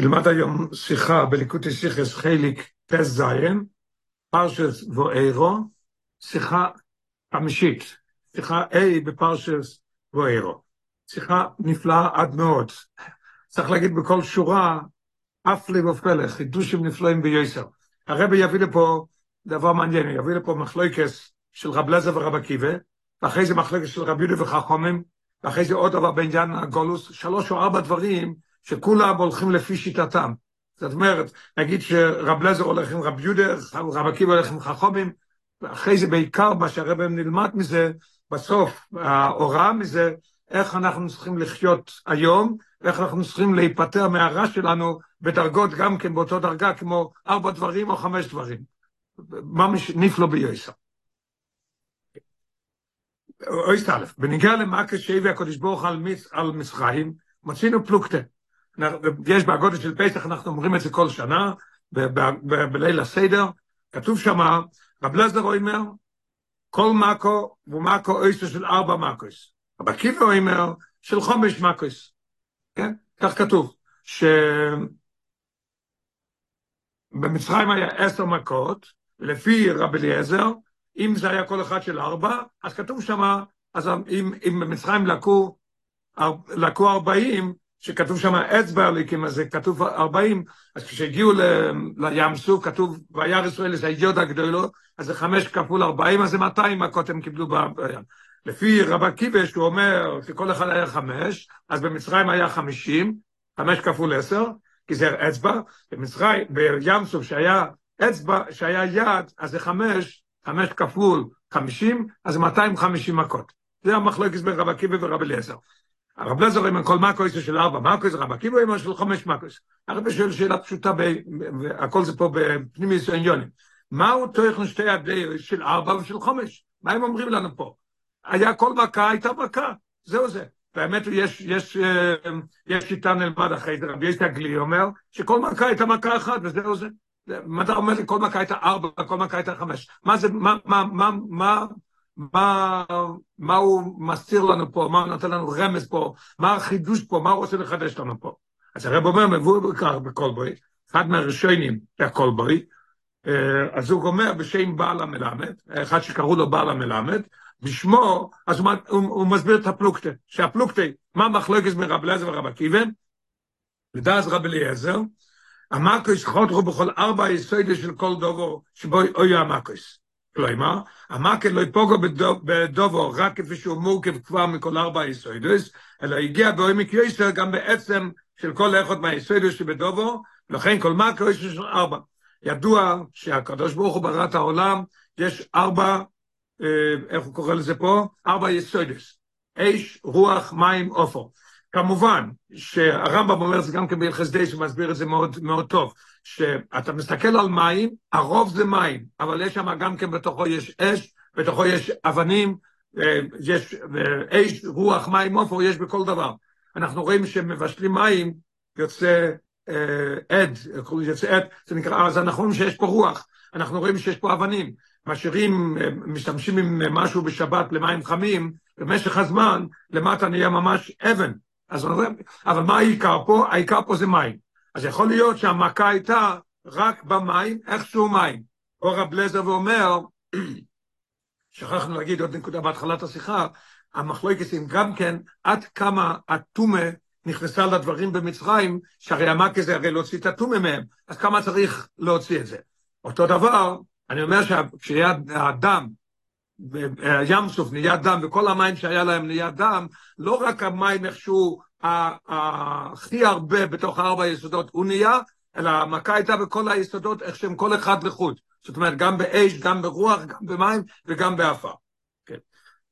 נלמד היום שיחה בליקוטי שיחס חיליק פס זיין, פרשס ואירו, שיחה חמישית, שיחה A בפרשס ואירו. שיחה נפלאה עד מאוד. צריך להגיד בכל שורה, אף לי ופלא, חידושים נפלאים ביוסר. הרבי יביא לפה דבר מעניין, יביא לפה מחלוקס של רב לזר ורב עקיבא, ואחרי זה מחלוקס של רב יהודה וחכומים, ואחרי זה עוד דבר בעניין הגולוס, שלוש או ארבע דברים שכולם הולכים לפי שיטתם. זאת אומרת, נגיד שרב לזר הולך עם רב יהודה, רב עקיבא הולך עם חכומים, ואחרי זה בעיקר מה שהרב נלמד מזה, בסוף ההוראה מזה, איך אנחנו צריכים לחיות היום, ואיך אנחנו צריכים להיפטר מהרע שלנו בדרגות גם כן באותו דרגה כמו ארבע דברים או חמש דברים. ממש נפלא ביוסר. אויסט א', בניגע למכה שהביא הקדוש ברוך על מצרים, מצינו פלוקטה. יש בהגודל של פסח, אנחנו אומרים את זה כל שנה, בליל הסדר, כתוב שמה, רב לזר אומר, כל מקו ומקו אויסטו של ארבע מקוס. רב עקיבא אומר, של חומש מקוס. כן? כך כתוב, שבמצרים היה עשר מכות, לפי רב אליעזר, אם זה היה כל אחד של ארבע, אז כתוב שמה, אז אם, אם במצרים לקו, לקו ארבעים, שכתוב שם אצבע אליקים, אז זה כתוב ארבעים, אז כשהגיעו לים סוף, כתוב, וירא ישראל זה היוד הגדולו, אז זה חמש כפול ארבעים, אז זה מאתיים מכות הם קיבלו בים. לפי רב עקיבא, שהוא אומר שכל אחד היה חמש, אז במצרים היה חמישים, חמש כפול עשר, כי זה אצבע, במצרים, בים סוף שהיה אצבע, שהיה יד, אז זה חמש, חמש כפול חמישים, אז זה מאתיים חמישים מכות. זה המחלוקת בין רב עקיבא ורב אליעזר. הרב לזר אומר כל מקויס של ארבע מקויס, רב עקיבא אומר של חמש מקויס. הרב שואל שאלה פשוטה, הכל זה פה בפנימיוס העניונים. מהו תוכן שתי הדרך של ארבע ושל חמש? מה הם אומרים לנו פה? היה כל מכה הייתה מכה, זהו זה. באמת יש, יש, יש שיטה נלמד אחרי זה, רבי יש הגלי אומר שכל מכה הייתה מכה אחת וזהו זה. מה אתה אומר לי כל מכה הייתה ארבע, כל מכה הייתה חמש? מה זה, מה, מה, מה, מה, מה, מה הוא מסתיר לנו פה, מה הוא נותן לנו רמז פה, מה החידוש פה, מה הוא רוצה לחדש לנו פה. אז הרב אומר, מבוא בכך בקולבוי, אחד מהראשונים בקולבוי, אז הוא אומר בשם בעל המלמד, אחד שקראו לו בעל המלמד, בשמו, אז הוא, הוא, הוא מסביר את הפלוקטה, שהפלוקטה, מה מחלוקת מרב אליעזר ורב עקיבא, ודאז רב אליעזר, המקוס חותרו בכל ארבע יסוידס של כל דובו שבו אוי המקוס. כלומר, המקל לא יפוגו בדובו רק כפי שהוא מורכב כבר מכל ארבע יסוידס, אלא הגיע בעומק יסר גם בעצם של כל אחד מהיסוידס שבדובו, לכן כל מקל יש של ארבע. ידוע שהקדוש ברוך הוא ברא את העולם, יש ארבע, איך הוא קורא לזה פה? ארבע יסוידס. אש, רוח, מים, עופר. כמובן שהרמב"ם אומר זה גם כן בהלכס די שמסביר את זה מאוד, מאוד טוב, שאתה מסתכל על מים, הרוב זה מים, אבל יש שם גם כן בתוכו יש אש, בתוכו יש אבנים, יש אש, רוח, מים, עופר, יש בכל דבר. אנחנו רואים שמבשלים מים, יוצא עד, יוצא עד, זה נקרא, אז אנחנו רואים שיש פה רוח, אנחנו רואים שיש פה אבנים, משאירים, משתמשים עם משהו בשבת למים חמים, במשך הזמן למטה נהיה ממש אבן, אז אבל מה העיקר פה? העיקר פה זה מים. אז יכול להיות שהמכה הייתה רק במים, איכשהו מים. או רב לזר ואומר, שכחנו להגיד עוד נקודה בהתחלת השיחה, המחלוקסים גם כן, עד כמה הטומה נכנסה לדברים במצרים, שהרי המכה זה הרי להוציא את הטומה מהם, אז כמה צריך להוציא את זה. אותו דבר, אני אומר שכשיהיה הדם, ים סוף נהיה דם, וכל המים שהיה להם נהיה דם, לא רק המים איכשהו הכי הרבה בתוך ארבע היסודות הוא נהיה, אלא המכה הייתה בכל היסודות, איך שהם כל אחד לחוד. זאת אומרת, גם באש, גם ברוח, גם במים וגם באפה. כן.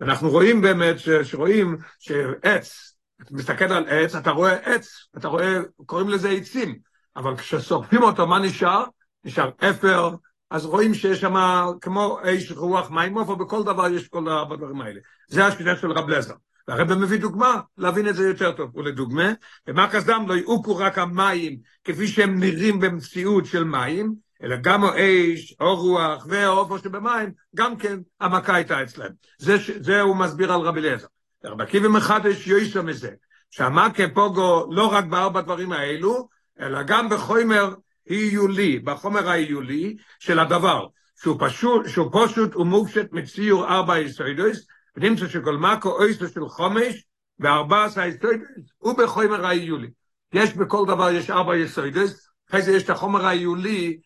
אנחנו רואים באמת, ש, שרואים שעץ, אתה מסתכל על עץ, אתה רואה עץ, אתה רואה, קוראים לזה עצים, אבל כששורפים אותו, מה נשאר? נשאר אפר, אז רואים שיש שם כמו אש, רוח, מים, עופר, בכל דבר יש כל הדברים האלה. זה השיטה של רב לזר. והרבא מביא דוגמה להבין את זה יותר טוב. ולדוגמה, במקס דם לא יעוקו רק המים כפי שהם נראים במציאות של מים, אלא גם האש, או רוח והעופר שבמים, גם כן המכה הייתה אצלם. זה, זה הוא מסביר על רבי אליעזר. רבי עקיבא מחדש יויסו מזה, שהמכה פוגו לא רק בארבע דברים האלו, אלא גם בחומר היולי, בחומר ההיולי של הדבר, שהוא פשוט, שהוא פשוט ומופשט מציור ארבע יסוידוס, ונמצא שכל מקו אויסו של חומש, וארבע עשה יסוידוס, הוא בחומר ההיולי. יש בכל דבר, יש ארבע יסוידוס, אחרי זה יש את החומר ההיולי,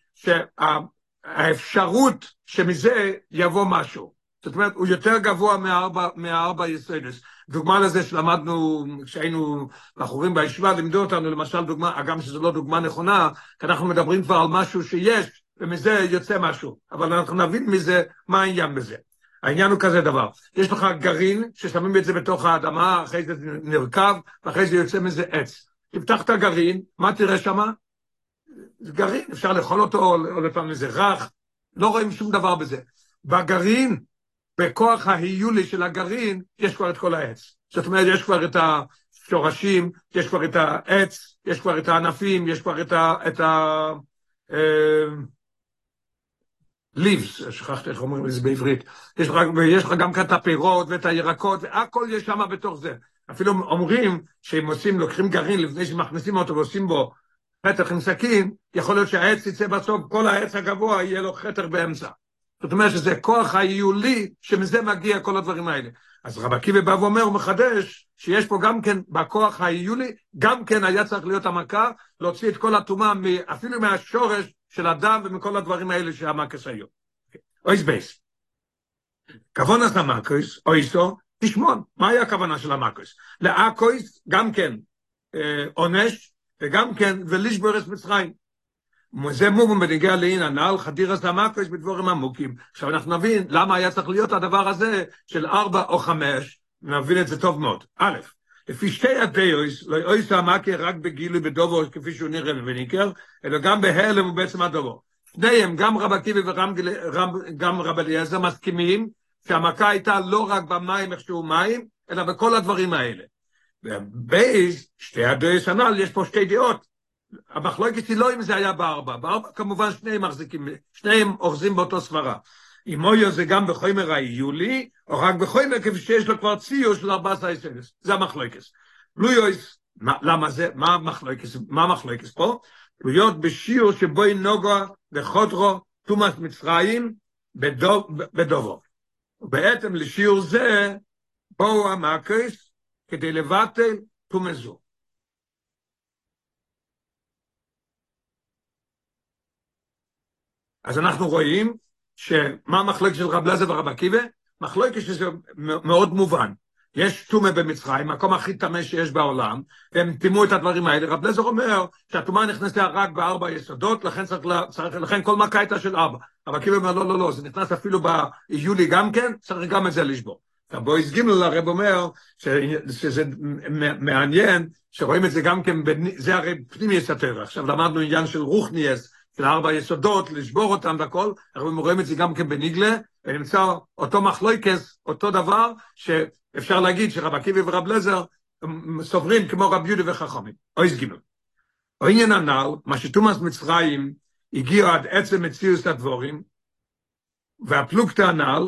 שהאפשרות שמזה יבוא משהו. זאת אומרת, הוא יותר גבוה מהארבע, מהארבע יסוידוס. דוגמה לזה שלמדנו, כשהיינו בחורים בישיבה, לימדו אותנו למשל דוגמה, גם שזו לא דוגמה נכונה, כי אנחנו מדברים כבר על משהו שיש, ומזה יוצא משהו, אבל אנחנו נבין מזה מה העניין בזה. העניין הוא כזה דבר, יש לך גרעין ששמים את זה בתוך האדמה, אחרי זה נרקב, ואחרי זה יוצא מזה עץ. תפתח את הגרעין, מה תראה שם? זה גרעין, אפשר לאכול אותו, או לפעמים זה רך, לא רואים שום דבר בזה. בגרעין, בכוח ההיולי של הגרעין, יש כבר את כל העץ. זאת אומרת, יש כבר את השורשים, יש כבר את העץ, יש כבר את הענפים, יש כבר את ה... את ה ליבס, שכחתי איך אומרים את זה בעברית, יש לך, יש לך גם כאן את הפירות ואת הירקות, והכל יש שם בתוך זה. אפילו אומרים שאם עושים, לוקחים גרעין לפני שמכניסים אותו ועושים בו חתך עם סכין, יכול להיות שהעץ יצא בסוף, כל העץ הגבוה יהיה לו חתך באמצע. זאת אומרת שזה כוח היולי, שמזה מגיע כל הדברים האלה. אז רב עקיבא בא ואומר, הוא מחדש, שיש פה גם כן, בכוח היולי, גם כן היה צריך להיות המכה, להוציא את כל הטומאה, אפילו מהשורש של הדם ומכל הדברים האלה שהמקס היו. אויס בייס. כוונס המקוס, אויסו, תשמון. מה היה הכוונה של המקוס? לאקויס, גם כן עונש, וגם כן ולישבורס מצרים. זה מובן בנגיע לעין הנעל חדיר אז המקוס בדבורים עמוקים. עכשיו אנחנו נבין למה היה צריך להיות הדבר הזה של ארבע או חמש, נבין את זה טוב מאוד. א', לפי שתי הדאויס, לא אויס המקר רק בגילוי בדובו כפי שהוא נראה וניכר, אלא גם בהלם ובעצם הדובו. שניהם, גם רב עקיבא וגם רב אליעזר מסכימים שהמכה הייתה לא רק במים איך שהוא מים, אלא בכל הדברים האלה. ובייז, שתי הדאויס הנ"ל, יש פה שתי דעות. המחלוקת היא לא אם זה היה בארבע, בארבע כמובן שניהם מחזיקים, שניהם אוחזים באותו סברה. אם מויו זה גם בחומר היולי, או רק בחומר כפי שיש לו כבר ציור של ארבע עשרה סנס. זה המחלוקס. לויויס, למה זה? מה המחלוקס? מה המחלוקס פה? תלויות בשיעור שבו נוגע וחודרו תומאס מצרים בדובו. בעצם לשיעור זה בואו המקס כדי לבטל תומזו. אז אנחנו רואים שמה המחלוקת של רב לזר ורב עקיבא? מחלוקת שזה מאוד מובן. יש טומא במצרים, מקום הכי טמא שיש בעולם, והם טימאו את הדברים האלה. רב לזר אומר שהטומאה נכנסה רק בארבע יסודות, לכן, צריך, צריך, לכן כל מכה הייתה של ארבע. רב עקיבא אומר, לא, לא, לא, זה נכנס אפילו ביולי גם כן, צריך גם את זה לשבור. הבויס גימל הרב אומר ש, שזה מעניין, שרואים את זה גם כן, זה הרי פנימי יסתר. עכשיו למדנו עניין של רוחניאס, של ארבע יסודות, לשבור אותם והכל, אנחנו רואים את זה גם כן בניגלה, ונמצא אותו מחלויקס, אותו דבר, שאפשר להגיד שרב עקיבא ורב לזר סוברים כמו רב יהודה וחכמים. אויס גימל. העניין הנ"ל, מה שתומאס מצרים הגיע עד עצם מציאות הדבורים, והפלוגתא הנ"ל,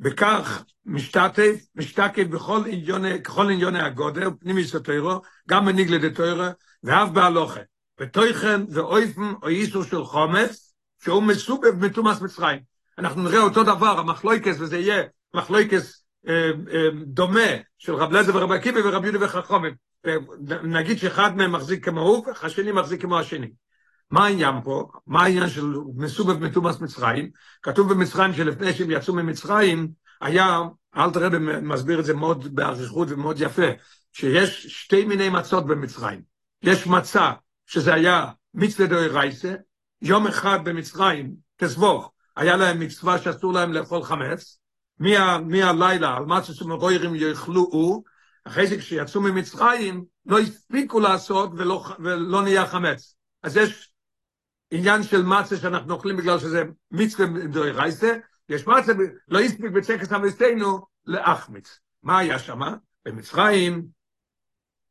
בכך משתתף, משתקף בכל עניוני, ככל עניוני הגודל, פנימי סטוירו, גם בניגלה דתוירו, ואף בהלוכה. ותויכן ואויפן או איסור של חומץ, שהוא מסובב מתומאס מצרים. אנחנו נראה אותו דבר, המחלויקס, וזה יהיה מחלויקס אה, אה, דומה של רב לזר ורב עקיבא ורב יהודה וחכומים. נגיד שאחד מהם מחזיק כמו הוא, השני מחזיק כמו השני. מה העניין פה? מה העניין של מסובב מתומאס מצרים? כתוב במצרים שלפני שהם יצאו ממצרים, היה, אל תראה, מסביר את זה מאוד באריכות ומאוד יפה, שיש שתי מיני מצות במצרים. יש מצה שזה היה מצווה דוי רייסה, יום אחד במצרים, תסבוך, היה להם מצווה שאסור להם לאכול חמץ, מהלילה, על מה שסמרוירים יאכלו, אחרי זה כשיצאו ממצרים, לא הספיקו לעשות ולא, ולא נהיה חמץ. אז יש עניין של מצה שאנחנו אוכלים בגלל שזה מצווה דוי רייסה, יש מצה, לא הספיק בצקס המסתנו להחמיץ. מה היה שם? במצרים,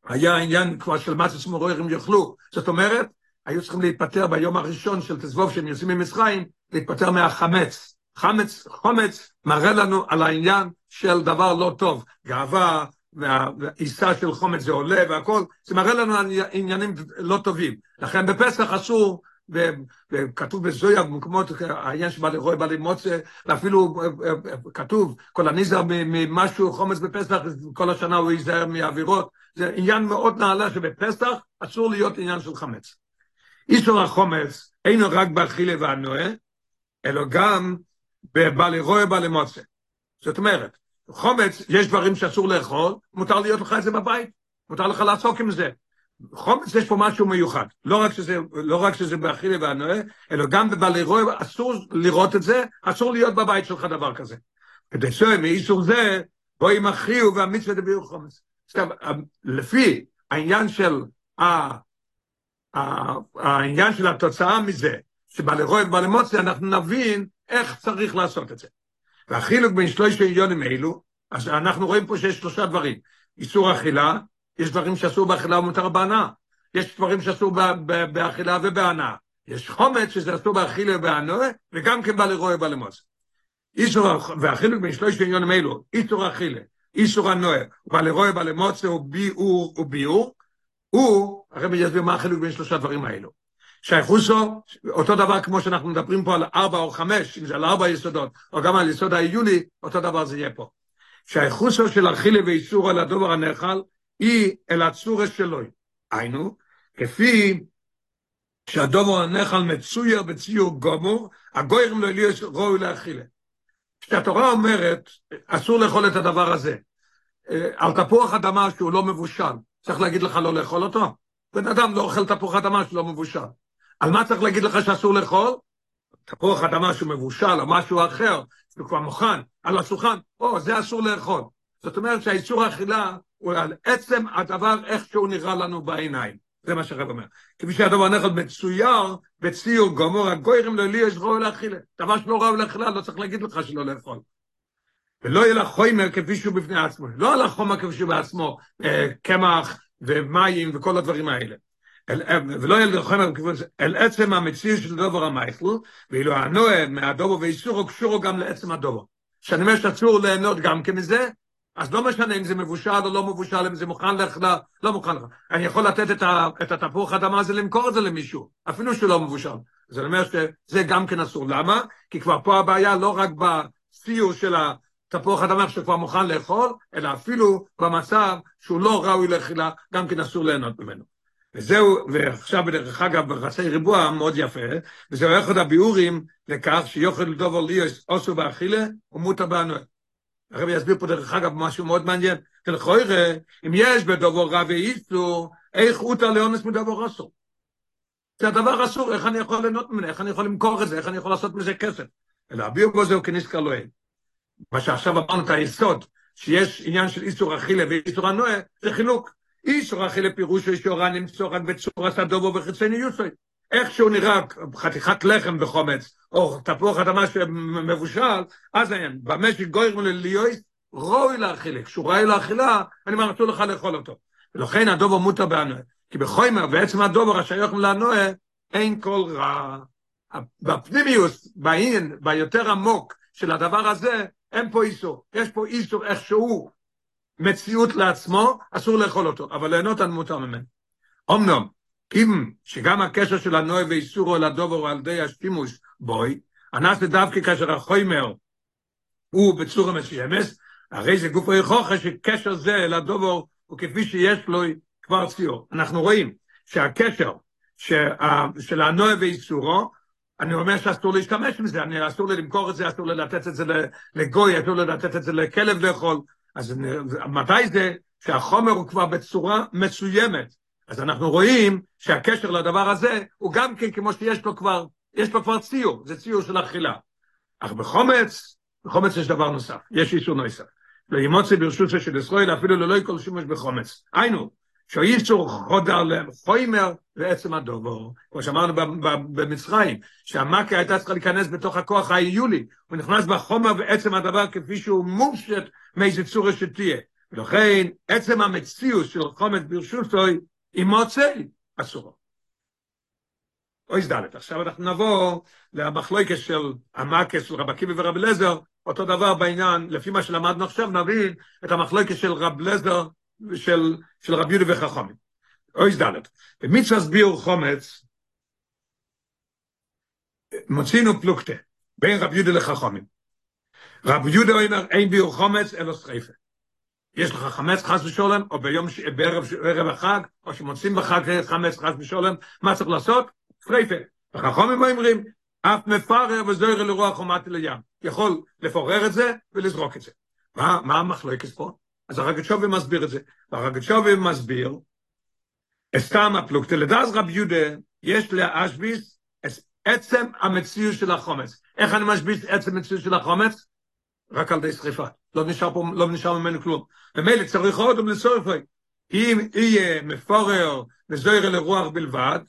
היה עניין כבר של מצה סמרוירים יאכלו. זאת אומרת, היו צריכים להתפטר ביום הראשון של תזבוב שהם יוצאים ממצרים, להתפטר מהחמץ. חמץ, חומץ מראה לנו על העניין של דבר לא טוב, גאווה והעיסה של חומץ זה עולה והכל, זה מראה לנו עניינים לא טובים. לכן בפסח אסור, וכתוב בזויה במקומות, העניין שבא לרוי, בא למוצא, ואפילו כתוב, כל הניזר ממשהו חומץ בפסח, כל השנה הוא ייזהר מאווירות. זה עניין מאוד נעלה שבפסח אסור להיות עניין של חמץ. איסור החומץ אינו רק באכילה והנועה, אלא גם בבעלי רואה בעלי מוצא. זאת אומרת, חומץ, יש דברים שאסור לאכול, מותר להיות לך את זה בבית, מותר לך לעסוק עם זה. חומץ יש פה משהו מיוחד, לא רק שזה, לא רק שזה באכילה והנועה, אלא גם בבעלי רואה, אסור לראות את זה, אסור להיות בבית שלך דבר כזה. כדי שמאיסור זה, בואי מכריעו והמצווה דביעו חומץ. עכשיו, לפי העניין של העניין של התוצאה מזה, שבעלי רואה ובעלי מוצא, אנחנו נבין איך צריך לעשות את זה. והחילוק בין שלושת העניונים אלו, אז אנחנו רואים פה שיש שלושה דברים. איסור אכילה, יש דברים שאסור באכילה ומותר בהנאה. יש דברים שאסור באכילה ובהנאה. יש חומץ שזה אסור באכילה ובהנאה, וגם כן בעלי רואה ובעלי מוצא. איסור, והחילוק בין שלושת העניונים אלו, איסור אכילה, איסור הנועה, ובעלי רואה ובעלי מוצא הוא ביאור וביאור, הוא, הרבי יסביר מה החילוק בין שלושה דברים האלו. שייכוסו, אותו דבר כמו שאנחנו מדברים פה על ארבע או חמש, אם זה על ארבע יסודות, או גם על יסוד העיוני, אותו דבר זה יהיה פה. שייכוסו של אכילה ואיסור על הדובר הנאכל, היא אל הצורס שלו. היינו, כפי שהדובר הנאכל מצויר בציור גומור, הגוירים לא יהיו ראוי לאכילה. כשהתורה אומרת, אסור לאכול את הדבר הזה, על תפוח אדמה שהוא לא מבושל, צריך להגיד לך לא לאכול אותו? בן אדם לא אוכל תפוח אדמה שלא מבושל. על מה צריך להגיד לך שאסור לאכול? תפוח אדמה שהוא מבושל או משהו אחר, הוא כבר מוכן, על השולחן, או, זה אסור לאכול. זאת אומרת שהאיסור האכילה הוא על עצם הדבר איך שהוא נראה לנו בעיניים. זה מה שהרב אומר. כפי שהדבר נכד מצויר בציור גמור הגוירים לא לי יש ראוי לאכילה. דבר שלא ראוי לאכילה, לא צריך להגיד לך שלא לאכול. ולא יהיה לך חומר כפי שהוא בפני עצמו. לא על החומר כפי שהוא בעצמו, קמח ומים וכל הדברים האלה. ולא יהיה לך חומר כפי שהוא, אל עצם המציא של דובר המייכל, ואילו הנועה מהדובר ואיסורו קשורו גם לעצם הדובר. שאני אומר שאסור ליהנות גם כמזה, אז לא משנה אם זה מבושל או לא מבושל, אם זה מוכן לך, לא, לא מוכן לך. אני יכול לתת את, ה, את התפוח האדמה הזה, למכור את זה למישהו, אפילו שהוא לא מבושל. אני אומר שזה גם כן אסור. למה? כי כבר פה הבעיה לא רק בציור של התפוח אדמה שכבר מוכן לאכול, אלא אפילו במצב שהוא לא ראוי לאכילה, גם כן אסור ליהנות ממנו. וזהו, ועכשיו בדרך אגב, בחצי ריבוע מאוד יפה, וזהו אחד הביאורים לכך שיוכל דובר לי אוסו באכילה ומותר באנואל. הרב יסביר פה דרך אגב משהו מאוד מעניין. תלכו יראה, אם יש בדובר רע ואיסור, איך הותר לאונס מדובר אסור? זה הדבר אסור, איך אני יכול ליהנות ממנו, איך אני יכול למכור את זה, איך אני יכול לעשות מזה כסף. אלא הביאור בו זהו כניסקר לא מה שעכשיו אמרנו את היסוד, שיש עניין של איסור אכילה ואיסור הנועה, זה חילוק. איסור אכילה פירושו איסורה נמצוא רק בצורת הדובו וחיצני יוסוי. איך שהוא נראה חתיכת לחם בחומץ, או תפוח אדמה שמבושל, אז אין, במשק גוירים לליועס, ראוי לאכילה. כשהוא ראוי לאכילה, אני אסור לך לאכול אותו. ולכן הדובר מותר באנוה. כי בחומר, בעצם הדובר השייך לאנוה, אין כל רע. בפנימיוס, בעין, ביותר עמוק של הדבר הזה, אין פה איסור. יש פה איסור איכשהו מציאות לעצמו, אסור לאכול אותו, אבל ליהנות מותר ממנו. אמנם, אם שגם הקשר של הנועה ואיסורו אל הדובר על ידי השימוש בוי, הנס דווקא כאשר החומר הוא בצורה מסוימת, הרי זה גוף היכוחה שקשר זה אל הדובר הוא כפי שיש לו כבר ציור. אנחנו רואים שהקשר של הנועה ואיסורו, אני אומר שאסור להשתמש בזה, אני אסור לי למכור את זה, אסור לי לתת את זה לגוי, אסור לי לתת את זה לכלב לאכול. אז מתי זה שהחומר הוא כבר בצורה מסוימת? אז אנחנו רואים שהקשר לדבר הזה הוא גם כן כמו שיש לו כבר, יש לו כבר ציור, זה ציור של אכילה. אך בחומץ, בחומץ יש דבר נוסף, יש איסור נוסף. לא ימוצא ברשות של ישראל אפילו ללא כל שימוש בחומץ. היינו, שאיסור חודר לחומר ועצם הדובר. כמו שאמרנו במצרים, שהמכה הייתה צריכה להיכנס בתוך הכוח האיולי, הוא נכנס בחומר ועצם הדבר כפי שהוא מופשט מאיזה צורה שתהיה. ולכן עצם המציאות של חומץ ברשות היא מוצא אסורו. אוי זדלת. עכשיו אנחנו נבוא למחלוקת של המקס של רב עקיבא ורב אליעזר, אותו דבר בעניין, לפי מה שלמדנו עכשיו, נבין את המחלוקת של רב אליעזר ושל של רב יהודה וחכמים. אוי זדלת. במצווה ביור חומץ, מוצינו פלוקטה, בין רב יהודה לחכמים. רב יהודה אומר, אין ביור חומץ, אלא שריפה. יש לך חמץ חס ושולם, או ביום, בערב, בערב החג, או שמוצאים בחג חמץ חס ושולם, מה צריך לעשות? שריפה. וחכמים אומרים, אף מפרר וזוהר לרוח ומטי לים. יכול לפורר את זה ולזרוק את זה. מה, מה המחלוקת פה? אז הרגשובי מסביר את זה. והרגשובי מסביר, סתם הפלוגתא, לדעת רב יהודה, יש להשביס עצם המציאות של החומץ. איך אני משביס עצם המציאות של החומץ? רק על די שריפה. לא נשאר פה, לא נשאר ממנו כלום. ומילא צריך עוד ולצורך אם יהיה מפורר וזוהר לרוח בלבד,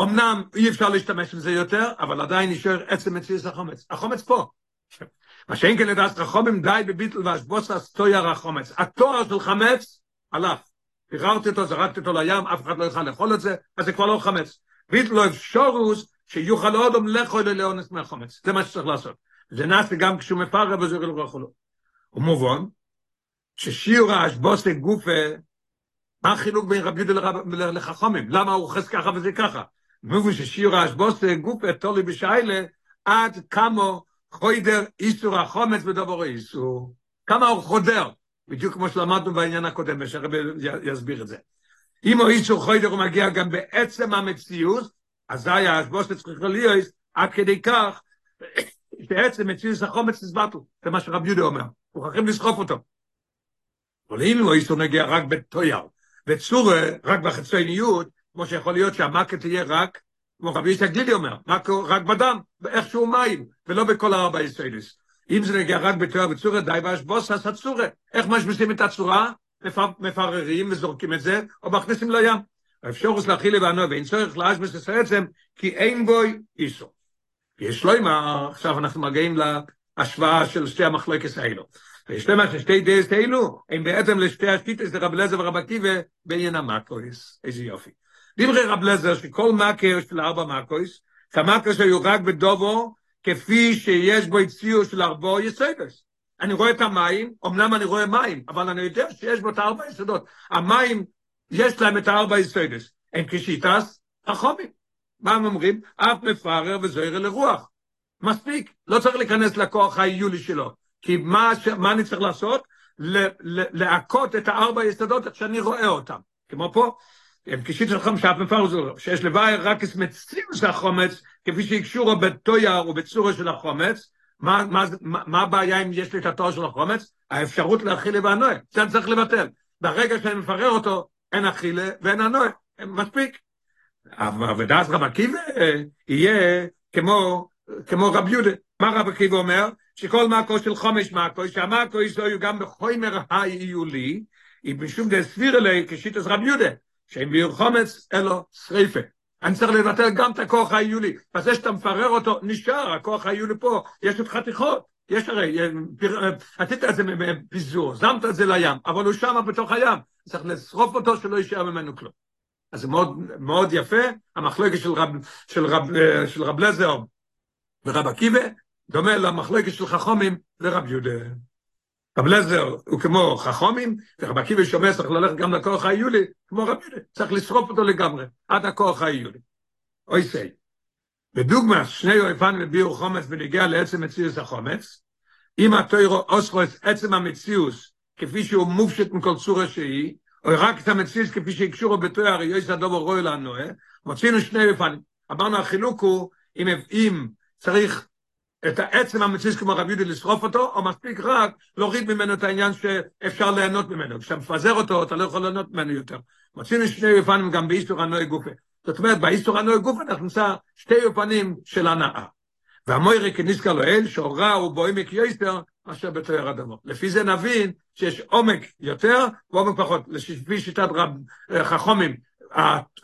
אמנם אי אפשר להשתמש בזה יותר, אבל עדיין נשאר עצם מציאות החומץ. החומץ פה. מה שאין כן לדעת רחומים די בביטל והשבוסס תויר החומץ. התואר של חמץ הלך. פיררתי אותו, זרקתי אותו לים, אף אחד לא יוכל לאכול את זה, אז זה כבר לא חמץ. ביטל לא אפשורוס שיוכל עוד לאכול לאונס מהחומץ. זה מה שצריך לעשות. זה נעשה גם כשהוא מפרר וזה לא יכול. הוא מובן, ששיעור האשבוסי גופה, מה החילוק בין רבי יהודה לחכומים? למה הוא אוחז ככה וזה ככה? מובן ששיעור האשבוסי גופה תולי בשיילה, עד כמה חוידר איסור החומץ בדבור איסור. כמה הוא חודר, בדיוק כמו שלמדנו בעניין הקודם, ושהרבי יסביר את זה. אם הוא איסור חוידר הוא מגיע גם בעצם המציאות, אזי האשבוסי צריך להיות עד כדי כך בעצם מציאות החומץ נסבטל, זה מה שרב יהודה אומר, מוכרחים לסחוף אותו. אבל אם הוא איסור נגיע רק בתויר, וצורה רק בחיצוניות, כמו שיכול להיות שהמכה תהיה רק, כמו רבי יצחק גלילי אומר, מכה רק בדם, באיכשהו מים, ולא בכל הארבע ישראליס. אם זה נגיע רק בתויר וצורה, די באשבוס, אז הצורה. איך משביסים את הצורה? מפררים וזורקים את זה, או מכניסים לים. האפשרוס להכיל לבנו, ואין צורך להשבס את כי אין בוי איסור. יש לו מה, עכשיו אנחנו מגיעים להשוואה של שתי המחלוקס האלו. ויש למה ששתי דייס האלו, הם בעצם לשתי השיטס, זה רב לזר ורב עקיבא, בעניין המקויס. איזה יופי. דברי רב לזר, שכל מקר של ארבע מקויס, כמקר שהיו רק בדובו, כפי שיש בו הציעו של ארבו יסודס. אני רואה את המים, אמנם אני רואה מים, אבל אני יודע שיש בו את הארבע יסודות. המים, יש להם את הארבע יסודס. הם כשיטס, החומים. מה הם אומרים? אף מפרר וזוהר לרוח. מספיק, לא צריך להיכנס לכוח האיולי שלו. כי מה. מה אני צריך לעשות? להכות את הארבע יסודות איך שאני רואה אותם. כמו פה, הם כשיט שלכם שאף מפרר וזוהר, שיש לוואי רק את מציאוס החומץ, כפי שהקשורו בתויר ובצורה של החומץ, מה, מה, מה, הבעיה אם יש לי את התואר של החומץ? האפשרות להכיל והנועה, זה צריך לבטל. ברגע שאני מפרר אותו, אין אכילה ואין הנועה, מספיק. ודעת רב עקיבא יהיה כמו, כמו רב יהודה. מה רב עקיבא אומר? שכל מאקו של חומש מאקו, שהמאקו יהיו גם בחומר האיולי, היא משום דסביר אלי כשיטס רב יהודה, שאם ביר חומץ אלו שריפה. אני צריך לבטל גם את הכוח האיולי. בזה שאתה מפרר אותו, נשאר, הכוח האיולי פה, יש עוד חתיכות. יש הרי, עשית את זה מפיזור, זמת את זה לים, אבל הוא שם בתוך הים. צריך לשרוף אותו שלא יישאר ממנו כלום. אז מאוד, מאוד יפה, המחלקת של רב, של רב, של רב לזר ורב עקיבא, דומה למחלקת של חכומים ורב יהודה. רב לזר הוא כמו חכומים, ורב עקיבא שומע צריך ללכת גם לכוח היולי, כמו רב יהודה, צריך לשרוף אותו לגמרי, עד הכוח היולי. אוי סי. בדוגמה, שני אויפן וביאו חומץ ונגיע לעצם מציאוס החומץ, אם התוירו אוסרו עצם המציאוס, כפי שהוא מופשט מכל צורה שהיא, או רק את המציס כפי שהקשורו בתואר יויס הדובר רוי לנו, מוצאינו שני אופנים. אמרנו החילוק הוא אם, אם צריך את העצם המציס כמו רב יהודי לשרוף אותו, או מספיק רק להוריד ממנו את העניין שאפשר ליהנות ממנו. כשאתה מפזר אותו, אתה לא יכול ליהנות ממנו יותר. מוצאינו שני אופנים גם באיסטור הנוי גופה. זאת אומרת, באיסטור הנוי גופה אנחנו נמצא שתי אופנים של הנאה. והמוירי כניסקה לו אל, שהורה הוא בעומק יויסטר, מאשר בתואר הדבר. לפי זה נבין שיש עומק יותר ועומק פחות. לפי שיטת רב, חכומים,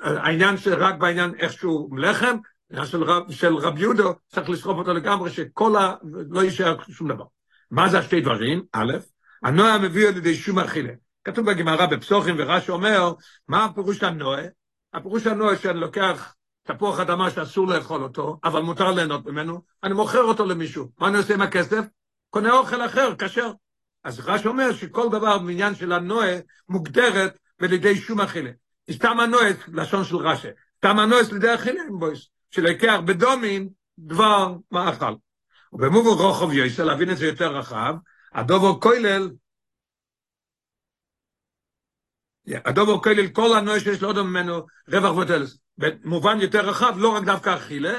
העניין של רק בעניין איכשהו לחם, של רב, של רב יהודו, צריך לשרוף אותו לגמרי, שכל ה... לא יישאר שום דבר. מה זה השתי דברים? א', הנועה מביא על ידי שום אכילה. כתוב בגמרא בפסוחים ורש"י אומר, מה הפירוש הנועה? הפירוש הנועה שאני לוקח תפוח אדמה שאסור לאכול אותו, אבל מותר ליהנות ממנו, אני מוכר אותו למישהו. מה אני עושה עם הכסף? קונה אוכל אחר, כשר. אז רש אומר שכל דבר בעניין של הנועה מוגדרת בלידי שום אכילה. סתם הנועה, לשון של רש"י, סתם הנועה לידי אכילה בויס, שלקח בדומין דבר מאכל. ובמובו רוחב יויסר, להבין את זה יותר רחב, הדובו כולל, הדובו כולל כל הנועה שיש לו עוד ממנו רווח ותלס. במובן יותר רחב, לא רק דווקא אכילה,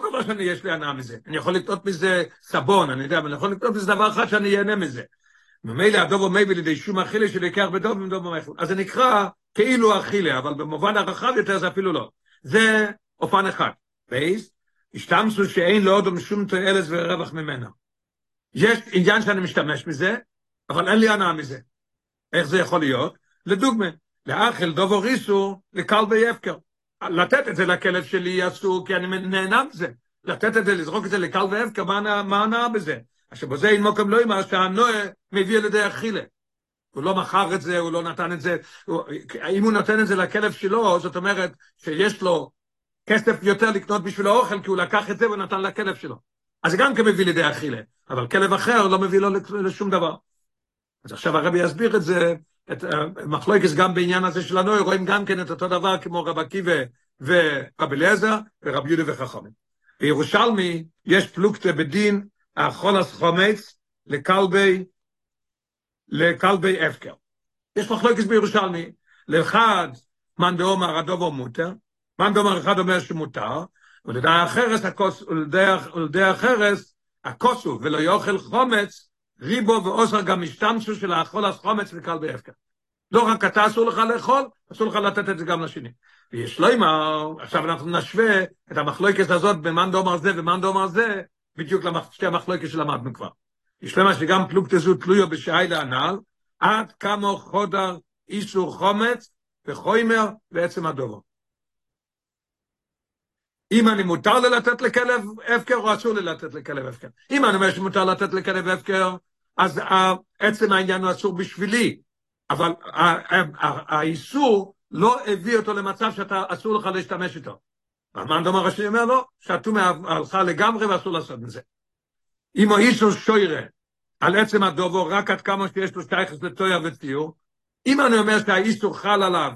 כל דבר שאני יש לי הנאה מזה. אני יכול לקנות מזה סבון, אני יודע, אבל אני יכול לקנות מזה דבר אחד שאני אהנה מזה. ממילא הדובו מביא לידי שום אכילה שלקח בדוב ומדוב במחל. אז זה נקרא כאילו אכילה, אבל במובן הרחב יותר זה אפילו לא. זה אופן אחד. בייס, השתמשו שאין לאודום שום תועלת ורווח ממנה. יש עניין שאני משתמש מזה, אבל אין לי הנאה מזה. איך זה יכול להיות? לדוגמה, לאכל דובו ריסו לכלבי הפקר. לתת את זה לכלב שלי אסור, כי אני נהנה מזה. לתת את זה, לזרוק את זה לכלבי הפקר, מה הנאה בזה? עכשיו בזה אין מוקם לא אמר שהנועה מביא על ידי אכילה. הוא לא מכר את זה, הוא לא נתן את זה, אם הוא נותן את זה לכלב שלו, זאת אומרת שיש לו כסף יותר לקנות בשביל האוכל, כי הוא לקח את זה ונתן לכלב שלו. אז זה גם כן מביא לידי אכילה, אבל כלב אחר לא מביא לו לשום דבר. אז עכשיו הרבי יסביר את זה, את מחלוקס גם בעניין הזה של הנוי, רואים גם כן את אותו דבר כמו רב עקיבא ורבי אליעזר ורבי יהודה וחכמים. בירושלמי יש פלוגתא בדין החול הסחומץ לכלבי, לכלבי הפקר. יש מחלוקס בירושלמי, לאחד מאן דאמר הדובר מותר, מאן דאמר אחד אומר שמותר, ולדעי החרס, ולדעי החרס, הכוסו ולא יאכל חומץ, ריבו ואוסר גם השתמשו של האכול הסחומץ לכלבי הפקר. לא רק אתה אסור לך לאכול, אסור לך לתת את זה גם לשני. ויש לו אמר, עכשיו אנחנו נשווה את המחלוקת הזאת במאן דאמר זה ומאן דאמר זה, בדיוק לשתי המחלוקת שלמדנו כבר. יש למה שגם פלוגתא זו תלויו בשעי הנ"ל, עד כמה חודר איסור חומץ וחוימר בעצם הדובו. אם אני מותר לי לתת לכלב הפקר או אסור לי לתת לכלב הפקר. אם אני אומר שמותר לתת לכלב הפקר, אז עצם העניין הוא אסור בשבילי, אבל האיסור לא הביא אותו למצב שאתה אסור לך להשתמש איתו. המאן דומר השני אומר לו, שהטומאה הלכה לגמרי ואסור לעשות מזה. אם הוא איסור שוירה על עצם הדובו, רק עד כמה שיש לו שטייכס לטויה וציור, אם אני אומר שהאיסור חל עליו,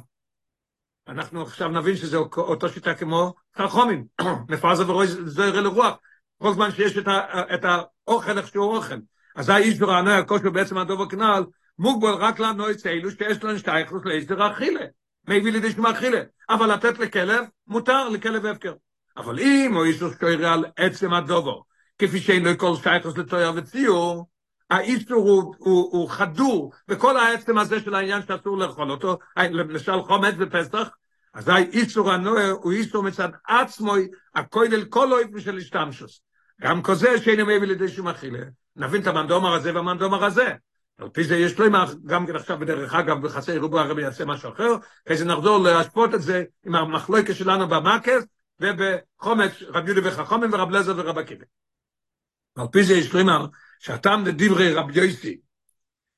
אנחנו עכשיו נבין שזה אותו שיטה כמו חרחומים, מפרזה ורוי זוהר אל רוח, כל זמן שיש את, את האוכל איך שהוא אוכל. אז האיסור הענוי הכושר בעצם הדובו כנעל, מוגבל רק לנו את אלו שיש לנו שטייכס לאיסור אכילה. מביא לידי שמה אכילה. אבל לתת לכלב, מותר לכלב הפקר. אבל אם הוא איסור שקוירה על עצם הדובו, כפי שאין לו כל שייכוס לתויר וציור, האיסור הוא, הוא, הוא חדור בכל העצם הזה של העניין שאסור לאכול אותו, למשל חומץ בפסח, אז האיסור הנוער הוא איסור מצד עצמו, הכולל כל אוהב של השתמשוס. גם כזה שאין מביא לידי שום אכילה. נבין את המנדומר הזה והמנדומר הזה. על פי זה יש לו גם כן עכשיו בדרך אגב בחסי רובו הרבי יעשה משהו אחר, אחרי זה נחזור להשפוט את זה עם המחלוקת שלנו במקס ובחומץ רב יהודה וחכומים ורב לזר ורב עקיבא. על פי זה יש לו שהטעם לדברי רב יויסי,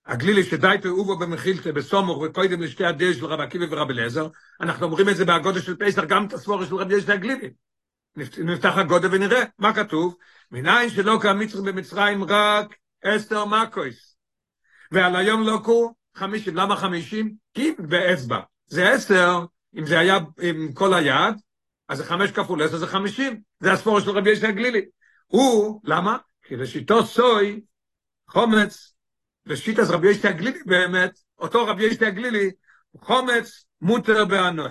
הגלילי שדייתו אובו במחילתא בסומוך וקודם לשתי הדרך של רב עקיבא ורב אליעזר, אנחנו אומרים את זה בהגודל של פסח גם את הסבורה של רב יויסי הגלילי. נפתח הגודל ונראה מה כתוב, מניין שלא כמצרים במצרים רק אסתר מקויס. ועל היום לא קו חמישים, למה חמישים? כי באצבע. זה עשר, אם זה היה עם כל היד, אז זה חמש כפול עשר זה חמישים. זה הספור של רבי ישי גלילי. הוא, למה? כי לשיטו סוי, חומץ, ושיטת רבי ישי הגלילי באמת, אותו רבי ישי הגלילי, חומץ מותר באנוה.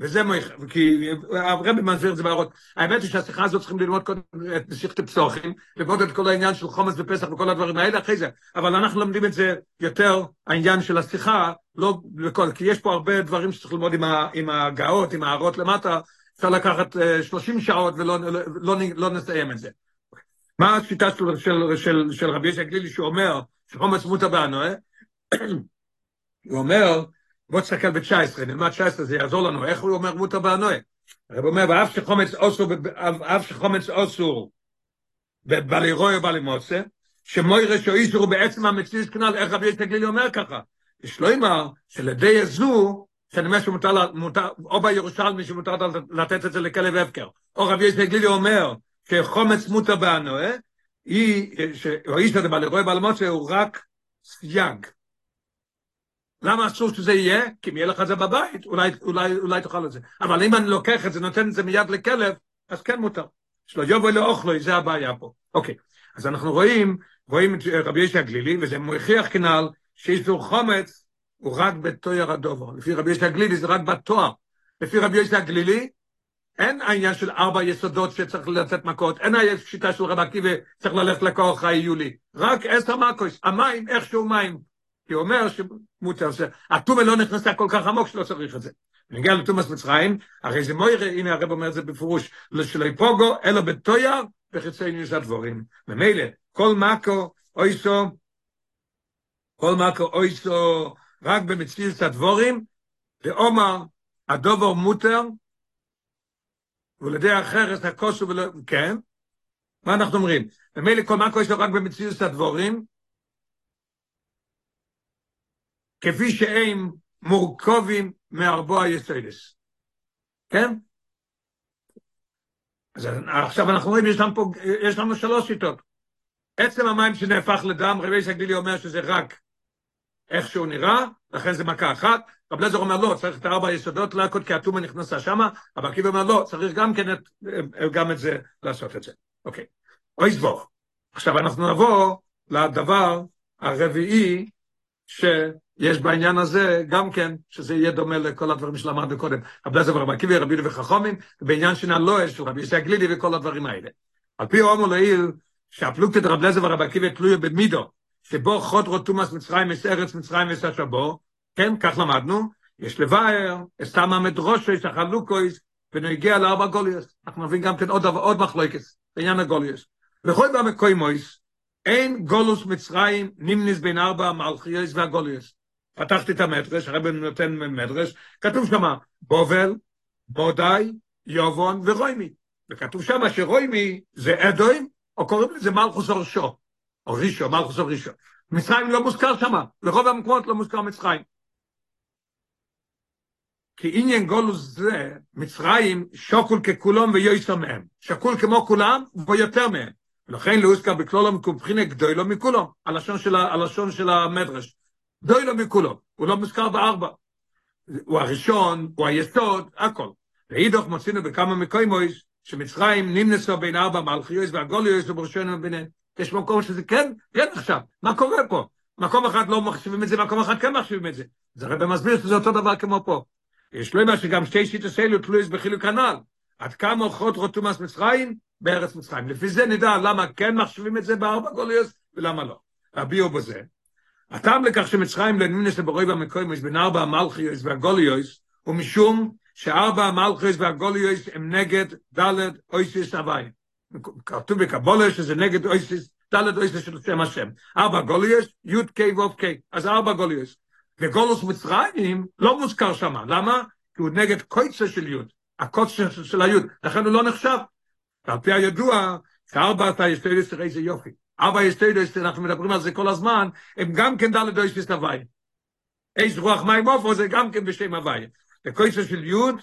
וזה מויך, כי הרבי מסביר את זה בהראות. האמת היא שהשיחה הזאת צריכים ללמוד קודם את נסיכת הפסוחים, ללמוד את כל העניין של חומץ ופסח וכל הדברים האלה אחרי זה, אבל אנחנו לומדים את זה יותר, העניין של השיחה, לא בכל, כי יש פה הרבה דברים שצריך ללמוד עם, ה, עם הגאות, עם ההערות למטה, אפשר לקחת 30 שעות ולא לא, לא, לא נסיים את זה. מה השיטה של, של, של, של רבי ישי גלילי שהוא אומר שחומץ מותר באנוה? הוא אומר, בוא תסתכל ב-19, נלמד 19, זה יעזור לנו, איך הוא אומר מותר באנוה? הרב אומר, ואף שחומץ אוסור, ואף שחומץ אוסור בבלי רוי או בלי מוצא, שמוי רשו איסור בעצם המציאות כנל, איך רבי ישי גלילי אומר ככה? יש לו אמר, שלדי יזו, שאני אומר שמותר, או בירושלמי שמותר לתת את זה לכלב הפקר, או רבי ישי גלילי אומר שחומץ מותר באנוה, היא, הזה בעלי רואה בעל מוצא הוא רק סייג. למה אסור שזה יהיה? כי אם יהיה לך את זה בבית, אולי, אולי, אולי תאכל את זה. אבל אם אני לוקח את זה, נותן את זה מיד לכלב, אז כן מותר. שלא יבוא לאוכלוי, זה הבעיה פה. אוקיי, אז אנחנו רואים, רואים את רבי ישי הגלילי, וזה מוכיח כנ"ל שאיסור חומץ הוא רק בתואר הדובר. לפי רבי ישי הגלילי זה רק בתואר. לפי רבי ישי הגלילי, אין העניין של ארבע יסודות שצריך לתת מכות, אין השיטה של רבי עקיבא, צריך ללכת לכוח היולי. רק עשר מכות, המים, איכשהו מים. כי הוא אומר שמותר, שהטומא לא נכנסה כל כך עמוק שלא צריך את זה. נגיע לתומאס מצרים, הרי זה מוירה, הנה הרב אומר את זה בפירוש, שלא יפוגו, אלא בתויר, וחיצי ניס הדבורים. ממילא, כל מקו, אויסו, כל מקו, אויסו, רק במציאות הדבורים, ואומר, הדובר מותר, ולדי אחרת הכוסו ולא, כן? מה אנחנו אומרים? ממילא כל מקו יש לו רק במציאות הדבורים, כפי שהם מורכבים מארבוע יסוידס. כן? אז עכשיו אנחנו רואים, יש לנו פה, יש לנו שלוש שיטות. עצם המים שנהפך לדם, רבי סגלילי אומר שזה רק איך שהוא נראה, לכן זה מכה אחת. רב לזר אומר לא, צריך את ארבע יסודות להכות כי הטומאה נכנסה שמה, אבל עקיבא אומר לא, צריך גם כן את, גם את זה, לעשות את זה. אוקיי. אוי סבוך. עכשיו אנחנו נבוא לדבר הרביעי, ש... יש בעניין הזה גם כן, שזה יהיה דומה לכל הדברים שלמדנו קודם. רבי לזר ורבי עקיבא, רבי יהודה וחכומים, בעניין של הלואה של רבי ישי גלילי וכל הדברים האלה. על פי הומו לעיל, שהפלוגתת רבי לזר ורבי עקיבא תלויה במידו, שבו חוד רוטומאס מצרים יש ארץ מצרים יש השבו, כן, כך למדנו, יש לבאר, אסתמה מדרושש, החלוקויס, ונגיע לארבע גוליוס. אנחנו נבין גם כן עוד, עוד מחלוקס, בעניין הגוליוס. וכל במקוימויס, אין גולוס מצרים נמניס בין ארבע המלכיוס והגוליוס. פתחתי את המדרש, הרב נותן מדרש, כתוב שם בובל, בודאי, יובון ורוימי. וכתוב שם שרוימי זה אדוים, או קוראים לזה מלכוס אורשו, או רישו, מלכוס אורשו. מצרים לא מוזכר שם, לרוב המקומות לא מוזכר מצרים. כי עניין גולוס זה, מצרים שוקול ככולם ויועסו מהם. שקול כמו כולם ויותר מהם. ולכן לא הוזכר בכלול מבחינה גדולו מכולם, הלשון של המדרש. דוי לו מכולו, הוא לא מוזכר בארבע. הוא הראשון, הוא היסוד, הכל. ואידוך מוצאינו בכמה מקוימויס, שמצרים נמנסו בין ארבע מלכיוס והגוליוס ובראשנו ביניהם. יש מקום שזה כן, כן עכשיו, מה קורה פה? מקום אחד לא מחשיבים את זה, מקום אחד כן מחשיבים את זה. זה הרי במסביר שזה אותו דבר כמו פה. יש לו אומר שגם שתי שיטות אלו תלויס בחילוק הנ"ל. עד כמה אוכלות רוטומאס מצרים? בארץ מצרים. לפי זה נדע למה כן מחשיבים את זה בארבע גוליוס ולמה לא. הביאו בזה. הטעם לכך שמצרים לנינס לברוי במקוימוס בין ארבע המלכיוס והגוליוס הוא משום שארבע המלכיוס והגוליוס הם נגד דלת אויסיס הוואי. כתוב בקבולה שזה נגד אויסיס, דלת אויסיס של שם השם. ארבע גוליוס, י' קי ו' קי, אז ארבע גוליוס. וגולוס מצרים לא מוזכר שם, למה? כי הוא נגד קויצה של י', הקוצה של הי', לכן הוא לא נחשב. ועל פי הידוע, שארבע אתה יש איזה יופי. אבא יסטיידוס, אנחנו מדברים על זה כל הזמן, הם גם כן דלת דויס וסתווי. איש רוח מים אופו זה גם כן בשם הווי. בקויסו של יוד,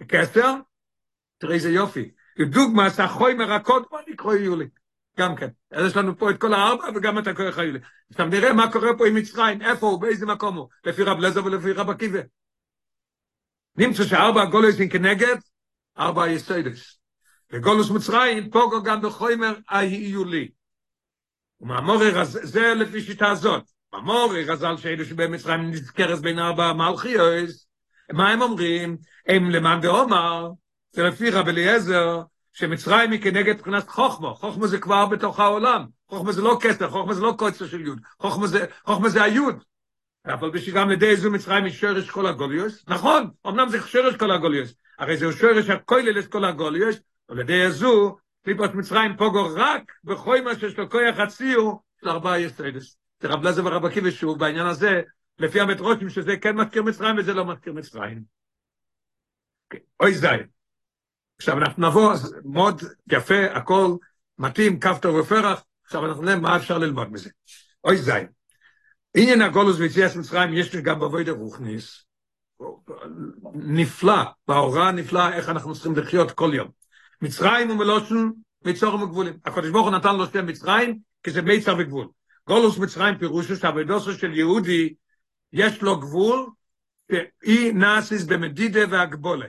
בקסר, תראי איזה יופי. דוגמה, סחוי מרקות, בוא נקרוא יולי. גם כן. אז יש לנו פה את כל הארבע וגם את הכוח היולי. עכשיו נראה מה קורה פה עם מצרים, איפה הוא, באיזה מקום הוא, לפי רב לזו ולפי רב עקיבא. נמצא שארבע הגולוסים כנגד, ארבע היסטיידוס. וגולוס מצרים, פוגו גם בחוימר היולי. ומאמורי רז... זה לפי שיטה הזאת. מאמורי רזל שאלו שבמצרים נזכרת בין ארבע מלכיוס, מה הם אומרים? הם למען דאומר, זה לפי רב אליעזר, שמצרים היא כנגד מבחינת חוכמו, חוכמו זה כבר בתוך העולם, חוכמו זה לא כסר, חוכמו זה לא קוצר של יוד, חוכמו זה, חוכמו זה היוד. אבל בשביל לידי זו מצרים היא שורש כל הגוליוס, נכון, אמנם זה שורש כל הגוליוס, הרי זה שורש הכולל את כל הגוליוס, על ידי זו קליפות מצרים פוגו רק בכוי מה שיש לו כוח הציור של ארבעה יסטרדס. זה רב לזה ורב עקיבא שוב בעניין הזה, לפי המטרושים שזה כן מזכיר מצרים וזה לא מזכיר מצרים. אוי זי. עכשיו אנחנו נבוא, מאוד יפה, הכל מתאים, כף טוב ופרח, עכשיו אנחנו נראה מה אפשר ללמוד מזה. אוי זי. עניין הגולוס ויציאס מצרים יש לי גם בבוי דרוכניס, נפלא, בהוראה הנפלאה איך אנחנו צריכים לחיות כל יום. מצרים ומלושן, מצורם וגבולים. ברוך הוא נתן לו שם מצרים, כי זה מיצר וגבול. גולוס מצרים פירושו שהעבודוסו של יהודי, יש לו גבול, שאי נאסיס במדידה והגבולה.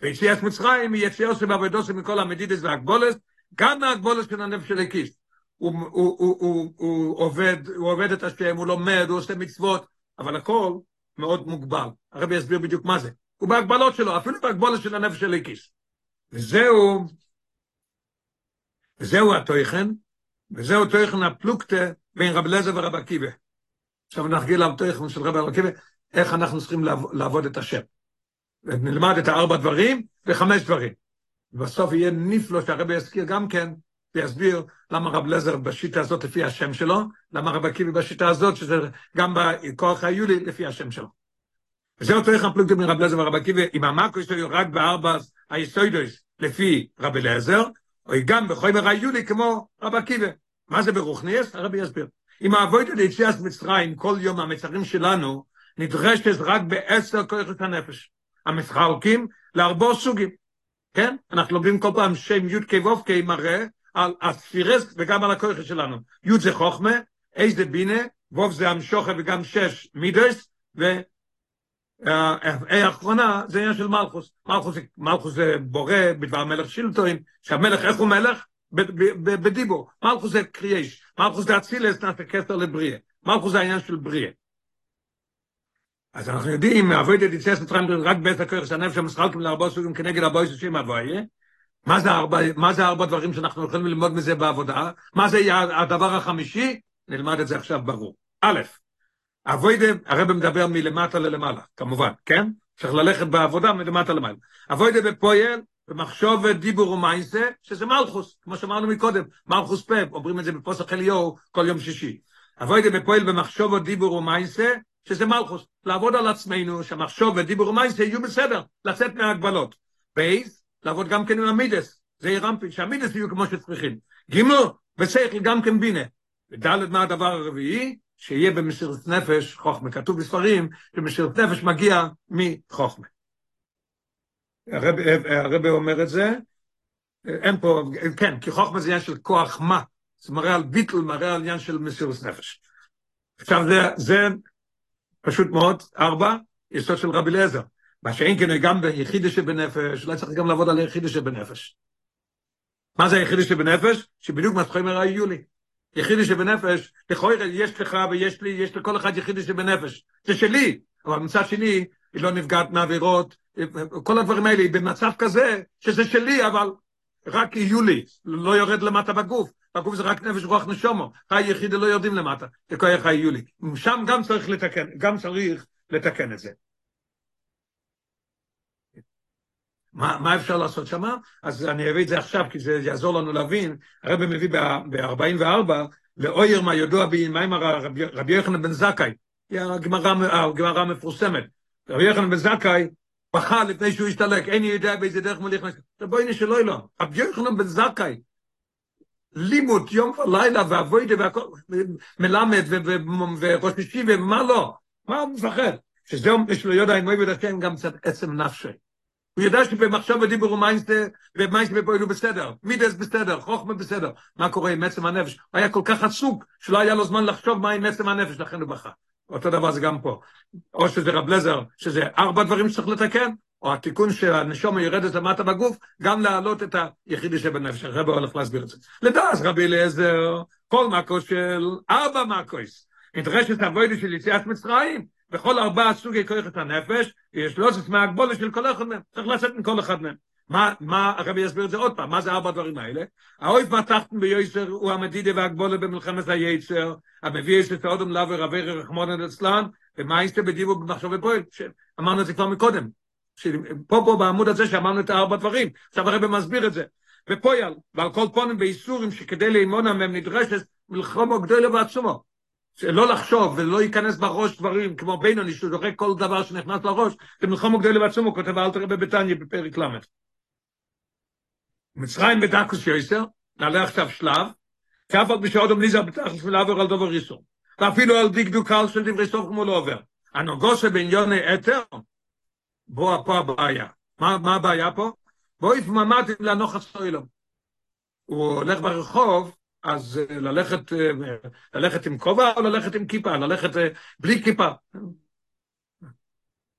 ויציאת מצרים היא יציאה שבעבודוסו מכל המדידס והגבולס, גם מהגבולס של הנפש של הכיס. הוא, עובד, הוא עובד את השם, הוא לומד, הוא עושה מצוות, אבל הכל מאוד מוגבל. הרבי יסביר בדיוק מה זה. הוא בהגבלות שלו, אפילו בהגבלות של הנפש של הכיס. וזהו, וזהו התויכן, וזהו תויכן הפלוקטה בין רב לזר ורב עקיבא. עכשיו נחגיל על תויכן של רב עקיבא, איך אנחנו צריכים לעבוד את השם. נלמד את הארבע דברים וחמש דברים. ובסוף יהיה נפלא שהרבי יזכיר גם כן, ויסביר למה רב לזר בשיטה הזאת לפי השם שלו, למה רב עקיבא בשיטה הזאת, שזה גם בכוח היולי לפי השם שלו. וזהו תורך הפלוגתא מרב לזר ורב עקיבא, אם המקו יש לו רק בארבע היסוידוס לפי רבי אליעזר, או גם בחומר היולי כמו רב עקיבא. מה זה ברוכניאס? הרבי יסביר. אם האבוידא ליציאת מצרים, כל יום המצרים שלנו, נדרשת רק בעשר כוחות הנפש. המתחלקים להרבה סוגים. כן? אנחנו לומדים כל פעם שם י' כ' ו' כ' מראה על הספירס וגם על הכוחות שלנו. י' זה חוכמה, א' זה בינה, ו' זה המשוכה וגם שש מידס, ו... האחרונה זה עניין של מלכוס. מלכוס, מלכוס זה בורא בדבר מלך שילטוין, שהמלך, איך הוא מלך? בדיבור. מלכוס זה קריאש. מלכוס זה אצילס, נעשה כסר לבריאה. מלכוס זה העניין של בריאה. אז אנחנו יודעים, אבוי דה דיצס מצרים רק בית הכוח של הנפש המסחלקים לארבע סוגים כנגד ארבע סוגים אבוי, מה זה ארבע, מה זה ארבע דברים שאנחנו יכולים ללמוד מזה בעבודה? מה זה הדבר החמישי? נלמד את זה עכשיו ברור. א', אבוידה, הרב מדבר מלמטה ללמעלה, כמובן, כן? צריך ללכת בעבודה מלמטה למעלה. אבוידה בפועל, במחשוב דיבור ומייסה, שזה מלכוס, כמו שאמרנו מקודם, מלכוס פה, אומרים את זה בפוסח אליהו כל יום שישי. אבוידה בפועל במחשוב דיבור ומייסה, שזה מלכוס, לעבוד על עצמנו, שהמחשוב ודיבור ומייסה יהיו בסדר, לצאת מההגבלות. בייס, לעבוד גם כן עם המידס, זה רמפי, שהמידס יהיו כמו שצריכים. גימו, ושכל גם כן בינה. ודלת מה הדבר הרביעי? שיהיה במסירות נפש חוכמה. כתוב בספרים שמסירות נפש מגיע מחוכמה. הרב, הרב אומר את זה, אין פה, כן, כי חוכמה זה עניין של כוח מה, זה מראה על ביטל, מראה על עניין של מסירות נפש. עכשיו זה, זה פשוט מאוד, ארבע, יסוד של רבי אליעזר. מה שאין כן גם ביחידי שבנפש, לא צריך גם לעבוד על היחידי שבנפש. מה זה היחידי שבנפש? שבדיוק מה שחומר היולי. יחידי שבנפש, לכאורה יש לך ויש לי, יש לכל אחד יחידי שבנפש. זה שלי, אבל מצד שני, היא לא נפגעת מעבירות, כל הדברים האלה, היא במצב כזה, שזה שלי, אבל רק יהיו לי, לא יורד למטה בגוף. בגוף זה רק נפש רוח נשומו, חי יחידי לא יורדים למטה, זה כל אחד יהיו לי. שם גם צריך לתקן, גם צריך לתקן את זה. מה, מה אפשר לעשות שם? אז אני אביא את זה עכשיו, כי זה יעזור לנו להבין. הרב מביא ב-44, לאויר מה ידוע בימיימר רבי יוחנן בן זכאי, הגמרא המפורסמת. רבי יוחנן בן זכאי בכה לפני שהוא השתלק, אין יודע באיזה דרך מוליך נכנס. בואי נשאלו אלו, רבי יוחנן בן זכאי, לימוד יום ולילה ואבוידה והכל, מלמד וראש ישיבה ומה לא, מה הוא מפחד? שזהו, יש לו יודע אם הוא יבד השם גם קצת עצם נפשי. הוא ידע שבמחשב ודיבור הוא מיינסטה, ומיינסטה בפועל הוא בסדר, מידס בסדר, חוכמה בסדר. מה קורה עם עצם הנפש? הוא היה כל כך עסוק, שלא היה לו זמן לחשוב מה עם עצם הנפש, לכן הוא בכה. אותו דבר זה גם פה. או שזה רב לזר, שזה ארבע דברים שצריך לתקן, או התיקון שהנשומה יורדת למטה בגוף, גם להעלות את היחידי שבנפש. הרב הולך להסביר את זה. לדעת רבי אליעזר, כל מקו של ארבע מקויס. נדרשת הווידה של יציאת מצרים, בכל ארבעה סוגי כוח את הנפש, יש לו זאת מהגבולה של כל אחד מהם, צריך לצאת מכל אחד מהם. מה, מה, הרבי יסביר את זה עוד פעם, מה זה ארבע הדברים האלה? האויב מתחתן ביועצר הוא המדידה והגבולה במלחמת היצר, המביא יש את האודם לאו ורבי רחמון אצלן, ומה יש בדיבו במחשב ופועל? אמרנו את זה כבר מקודם. פה פה בעמוד הזה שאמרנו את הארבע דברים, עכשיו הרבי מסביר את זה. ופועל, ועל כל פונים באיסורים שכדי לאמונה מהם נדרשת מלחמו גדולה ועצומו. שלא לחשוב ולא ייכנס בראש דברים כמו בינוני שהוא זוכר כל דבר שנכנס לראש, מלחמו גדולה בעצמו, הוא כותב אל תראה בביתניה בפרק ל'. מצרים בדקוס יויסר, נעלה עכשיו שלב, כאף על בשעוד ניזר בתכלס ולעבור על דובר איסור. ואפילו על דקדוק קל של דברי סוף כמו לא עובר. הנוגוסה בעניוני אתר, בוא פה הבעיה. מה, הבעיה פה? בואי ממ"ד לנוח הסוילום. הוא הולך ברחוב, אז אה, ללכת, אה, ללכת עם כובע או ללכת עם כיפה? ללכת אה, בלי כיפה.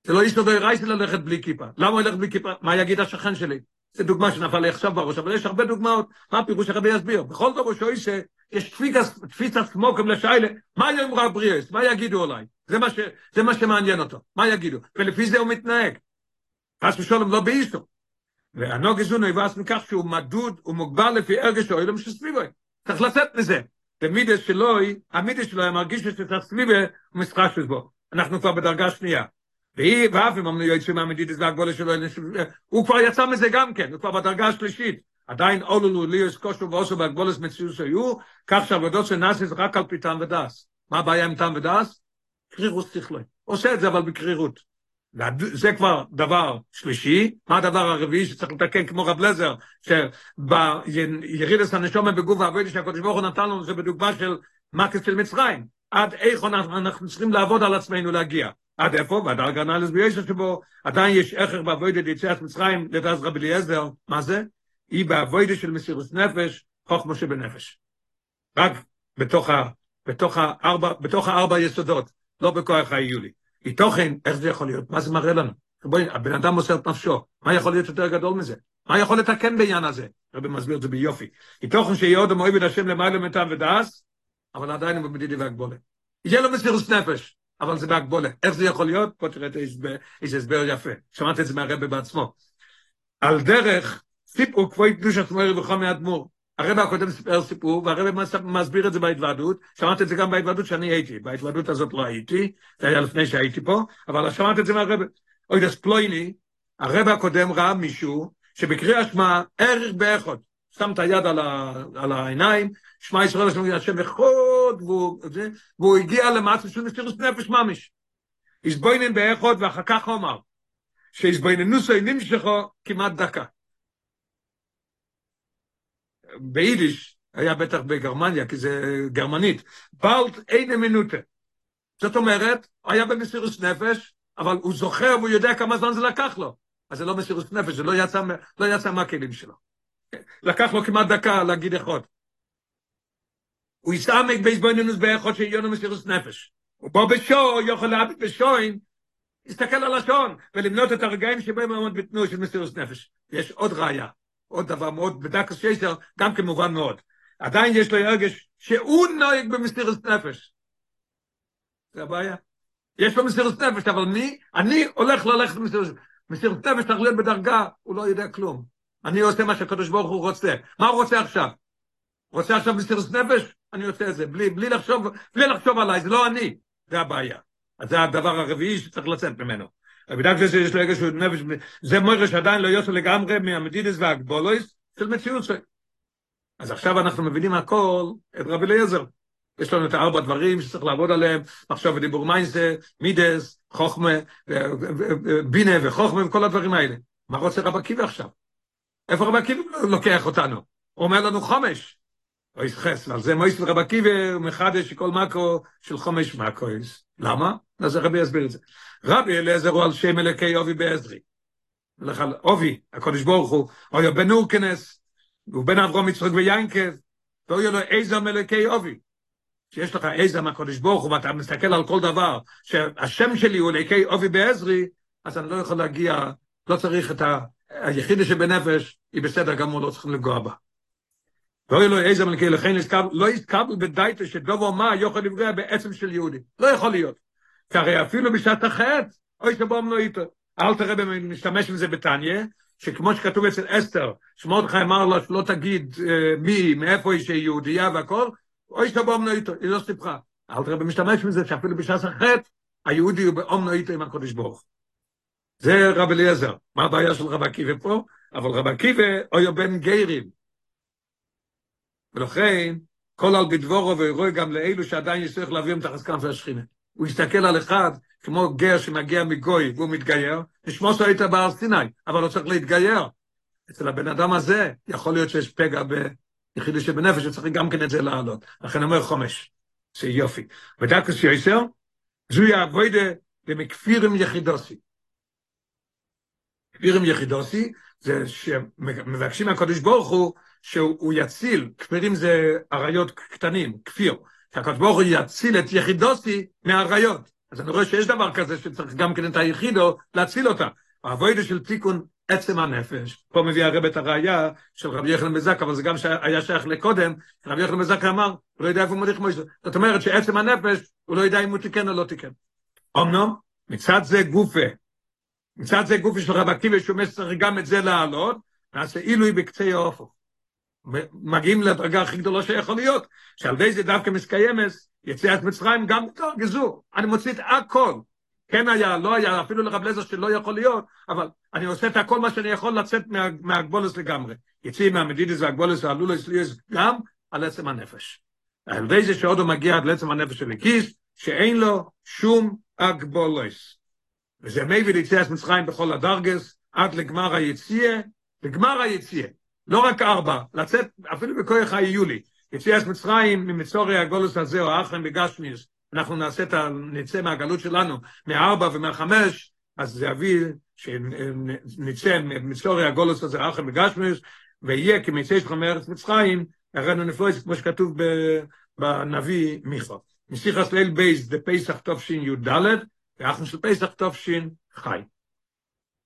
זה לא איש נודוי רייסי ללכת בלי כיפה. למה הוא ילך בלי כיפה? מה יגיד השכן שלי? זו דוגמה שנפל לי עכשיו בראש, אבל יש הרבה דוגמאות. מה הפירוש הרבי יסביר? בכל דבר שהוא אישה, יש תפיסת סמוקם לשיילה, מה יאמרו הבריאס? מה יגידו עליי? זה מה, ש, זה מה שמעניין אותו. מה יגידו? ולפי זה הוא מתנהג. חס ושלום לא באיסו. והנוג איזונו יבאס מכך שהוא מדוד ומוגבל לפי הרגש האוילם שסביבו. צריך לצאת מזה. ומידס שלוי, המידס שלוי מרגיש שאת הסביבה הוא משחק בו. אנחנו כבר בדרגה שנייה. והיא, ואף אם אמנו יועצים מהמדידס והגבולה שלו, הוא כבר יצא מזה גם כן, הוא כבר בדרגה השלישית. עדיין אולולו ליאוס קושו ואוסו בהגבולס מציאות שהיו, כך שהעבודות של נאסי זה רק על פי טעם ודס. מה הבעיה עם טעם ודס? קרירות שכלוי. עושה את זה אבל בקרירות. זה כבר דבר שלישי, מה הדבר הרביעי שצריך לתקן כמו רב לזר, שבירידס הנשומה בגוף העבודה שהקדוש ברוך הוא נתן לנו זה בדוגמה של מקס של מצרים, עד איך אנחנו צריכים לעבוד על עצמנו להגיע. עד איפה? ועד הרגנה לסביעשת שבו עדיין יש עכר בעבודת יציאת מצרים לדעת רבי אליעזר, מה זה? היא בעבודת של מסירות נפש, חוכמה שבנפש. רק בתוך, הארבע, בתוך הארבע יסודות, לא בכוח היולי. מתוכן, איך זה יכול להיות? מה זה מראה לנו? בואי, הבן אדם מוסר את נפשו, מה יכול להיות יותר גדול מזה? מה יכול לתקן בעניין הזה? רבי מסביר את זה ביופי. מתוכן שיהיה עוד המועיד השם למעלה מטעם ודעס, אבל עדיין הוא במדידי והגבולה. יהיה לו מסירות נפש, אבל זה בהגבולה. איך זה יכול להיות? פה תראה איזה הסבר יפה. שמעת את זה מהרבא בעצמו. על דרך, סיפור כבוי קדוש עצמו וחום מאדמו"ר. הרב הקודם סיפר סיפור, והרב מסביר את זה בהתוועדות, שמעת את זה גם בהתוועדות שאני הייתי, בהתוועדות הזאת לא הייתי, זה היה לפני שהייתי פה, אבל שמעת את זה מהרב. אוי דס פלויני, הרב הקודם ראה מישהו שבקריאה שמע ערך באחד, שם את היד על, ה, על העיניים, שמע ישראל השם השם אחד, והוא, והוא הגיע למצב של מסירות נפש ממש. הסבוינן באחד ואחר כך אומר, שהסבויננוסו נמשכו כמעט דקה. ביידיש, היה בטח בגרמניה, כי זה גרמנית, בלט אין מינוטה. זאת אומרת, היה במסירות נפש, אבל הוא זוכר והוא יודע כמה זמן זה לקח לו. אז זה לא מסירות נפש, זה לא יצא, לא יצא מהכלים שלו. לקח לו כמעט דקה להגיד אחד. הוא יסעמק בייסבוינינוס שיהיה לו מסירות נפש. הוא בא בשו, יכול להביט בשוין, יסתכל על השעון, ולמנות את הרגעים שבהם הוא עומד בתנועה של מסירות נפש. יש עוד ראיה. עוד דבר מאוד, בדקה שייסר, גם כמובן מאוד. עדיין יש לו הרגש שהוא נוהג במסירת נפש. זה הבעיה. יש לו מסירת נפש, אבל מי? אני הולך ללכת במסירת נפש. מסירת נפש צריך להיות בדרגה, הוא לא יודע כלום. אני עושה מה שהקדוש ברוך הוא רוצה. מה הוא רוצה עכשיו? רוצה עכשיו מסירת נפש? אני עושה את זה, בלי, בלי, לחשוב, בלי לחשוב עליי, זה לא אני. זה הבעיה. אז זה הדבר הרביעי שצריך לצאת ממנו. בגלל זה שיש לו שהוא נפש, זה מוירש עדיין לא יוצא לגמרי מהמדידס והגבולויס של מציאות שלו. אז עכשיו אנחנו מבינים הכל את רבי אליעזר. יש לנו את הארבע דברים שצריך לעבוד עליהם, עכשיו ודיבור מיינסה, מידס, חוכמה, בינה וחוכמה וכל הדברים האלה. מה רוצה רב עקיבא עכשיו? איפה רב עקיבא לוקח אותנו? הוא אומר לנו חומש. אוי חס, ועל זה מויס רב עקיבא מחדש כל מקרו של חומש מקרויס. למה? אז הרבי יסביר את זה. רבי אליעזר הוא על שם אלוקי עובי בעזרי. עובי, הקודש ברוך הוא, היה בן אורקנס, הוא בן אברום יצחק ויינקב, והוא לו איזה מלוקי עובי. שיש לך איזה מהקודש ברוך הוא, ואתה מסתכל על כל דבר, שהשם שלי הוא אלוקי עובי בעזרי, אז אני לא יכול להגיע, לא צריך את ה... היחידה שבנפש, היא בסדר גמור, לא צריכים לפגוע בה. ואוי לו איזה מלכי לכן לא יתקבל בדייטה שדובו מה יוכל לפגוע בעצם של יהודי. לא יכול להיות. כי הרי אפילו בשעת החטא, אוי שבום לא איתו. אל תראה משתמש בזה בתניא, שכמו שכתוב אצל אסתר, שמורדכי אמר לו שלא תגיד מי, מאיפה היא שהיא יהודייה והכל, אוי שבום לא איתו, היא לא סיפחה. אל תראה במשתמש בזה שאפילו בשעת החטא, היהודי הוא באום לא עם הקודש ברוך. זה רב אליעזר. מה הבעיה של רב עקיבא פה? אבל רב עקיבא אוי בן גיירים. ולכן, כל על בדבורו ורואה גם לאלו שעדיין יצטרך להביא את החזקם של השכינה. הוא יסתכל על אחד כמו גר שמגיע מגוי והוא מתגייר, נשמור שלו היית בהר סיני, אבל הוא צריך להתגייר. אצל הבן אדם הזה יכול להיות שיש פגע ביחידי שבנפש, וצריך גם כן את זה לעלות. לכן אומר חומש, זה יופי. ודקוס יויסר, זו יעבודה במכפירים יחידוסי. כפירים יחידוסי, זה שמבקשים מהקדוש ברוך הוא שהוא יציל, כפירים זה אריות קטנים, כפיר, שהקדוש ברוך הוא יציל את יחידוסי מהאריות. אז אני רואה שיש דבר כזה שצריך גם כן את היחידו להציל אותה. האבוידה של תיקון עצם הנפש, פה מביא הרב את הראייה של רבי יחנן בזק, אבל זה גם היה שייך לקודם, רבי יחנן בזק אמר, הוא לא יודע איפה הוא מוליך מוישה. זאת אומרת שעצם הנפש, הוא לא יודע אם הוא תיקן או לא תיקן. אמנם, מצד זה גופה, מצד זה גופה של רב עקיבא, שהוא מסר גם את זה להעלות, נעשה עילוי בקצה האופו. מגיעים לדרגה הכי גדולה שיכול להיות, שעל ידי זה דווקא מסקיימס, יציאת מצרים גם גזור. אני מוציא את הכל. כן היה, לא היה, אפילו לרב לזר שלא יכול להיות, אבל אני עושה את הכל מה שאני יכול לצאת מה, מהגבולס לגמרי. יציא מהמדידס והגבולס והלולס ליאס גם על עצם הנפש. על ידי זה שעוד הוא מגיע עד לעצם הנפש של הכיס, שאין לו שום הגבולס. וזה מביא ליציאת מצרים בכל הדרגס, עד לגמר היציאה, לגמר היציאה. לא רק ארבע, לצאת אפילו בכוח היולי. יציאת מצרים ממצורי הגולוס הזה או האחרם בגשמיס, אנחנו נעשה את ה... נצא מהגלות שלנו מארבע ומהחמש, אז זה יביא שנצא ממצורי הגולוס הזה האחרם בגשמיס, ויהיה כמצא שלך מארץ מצרים, הראינו נפלויס כמו שכתוב בנביא מיכה. משיחס ליל בייס, דה פסח תופשין י"ד, ואנחנו של פסח תופשין חי.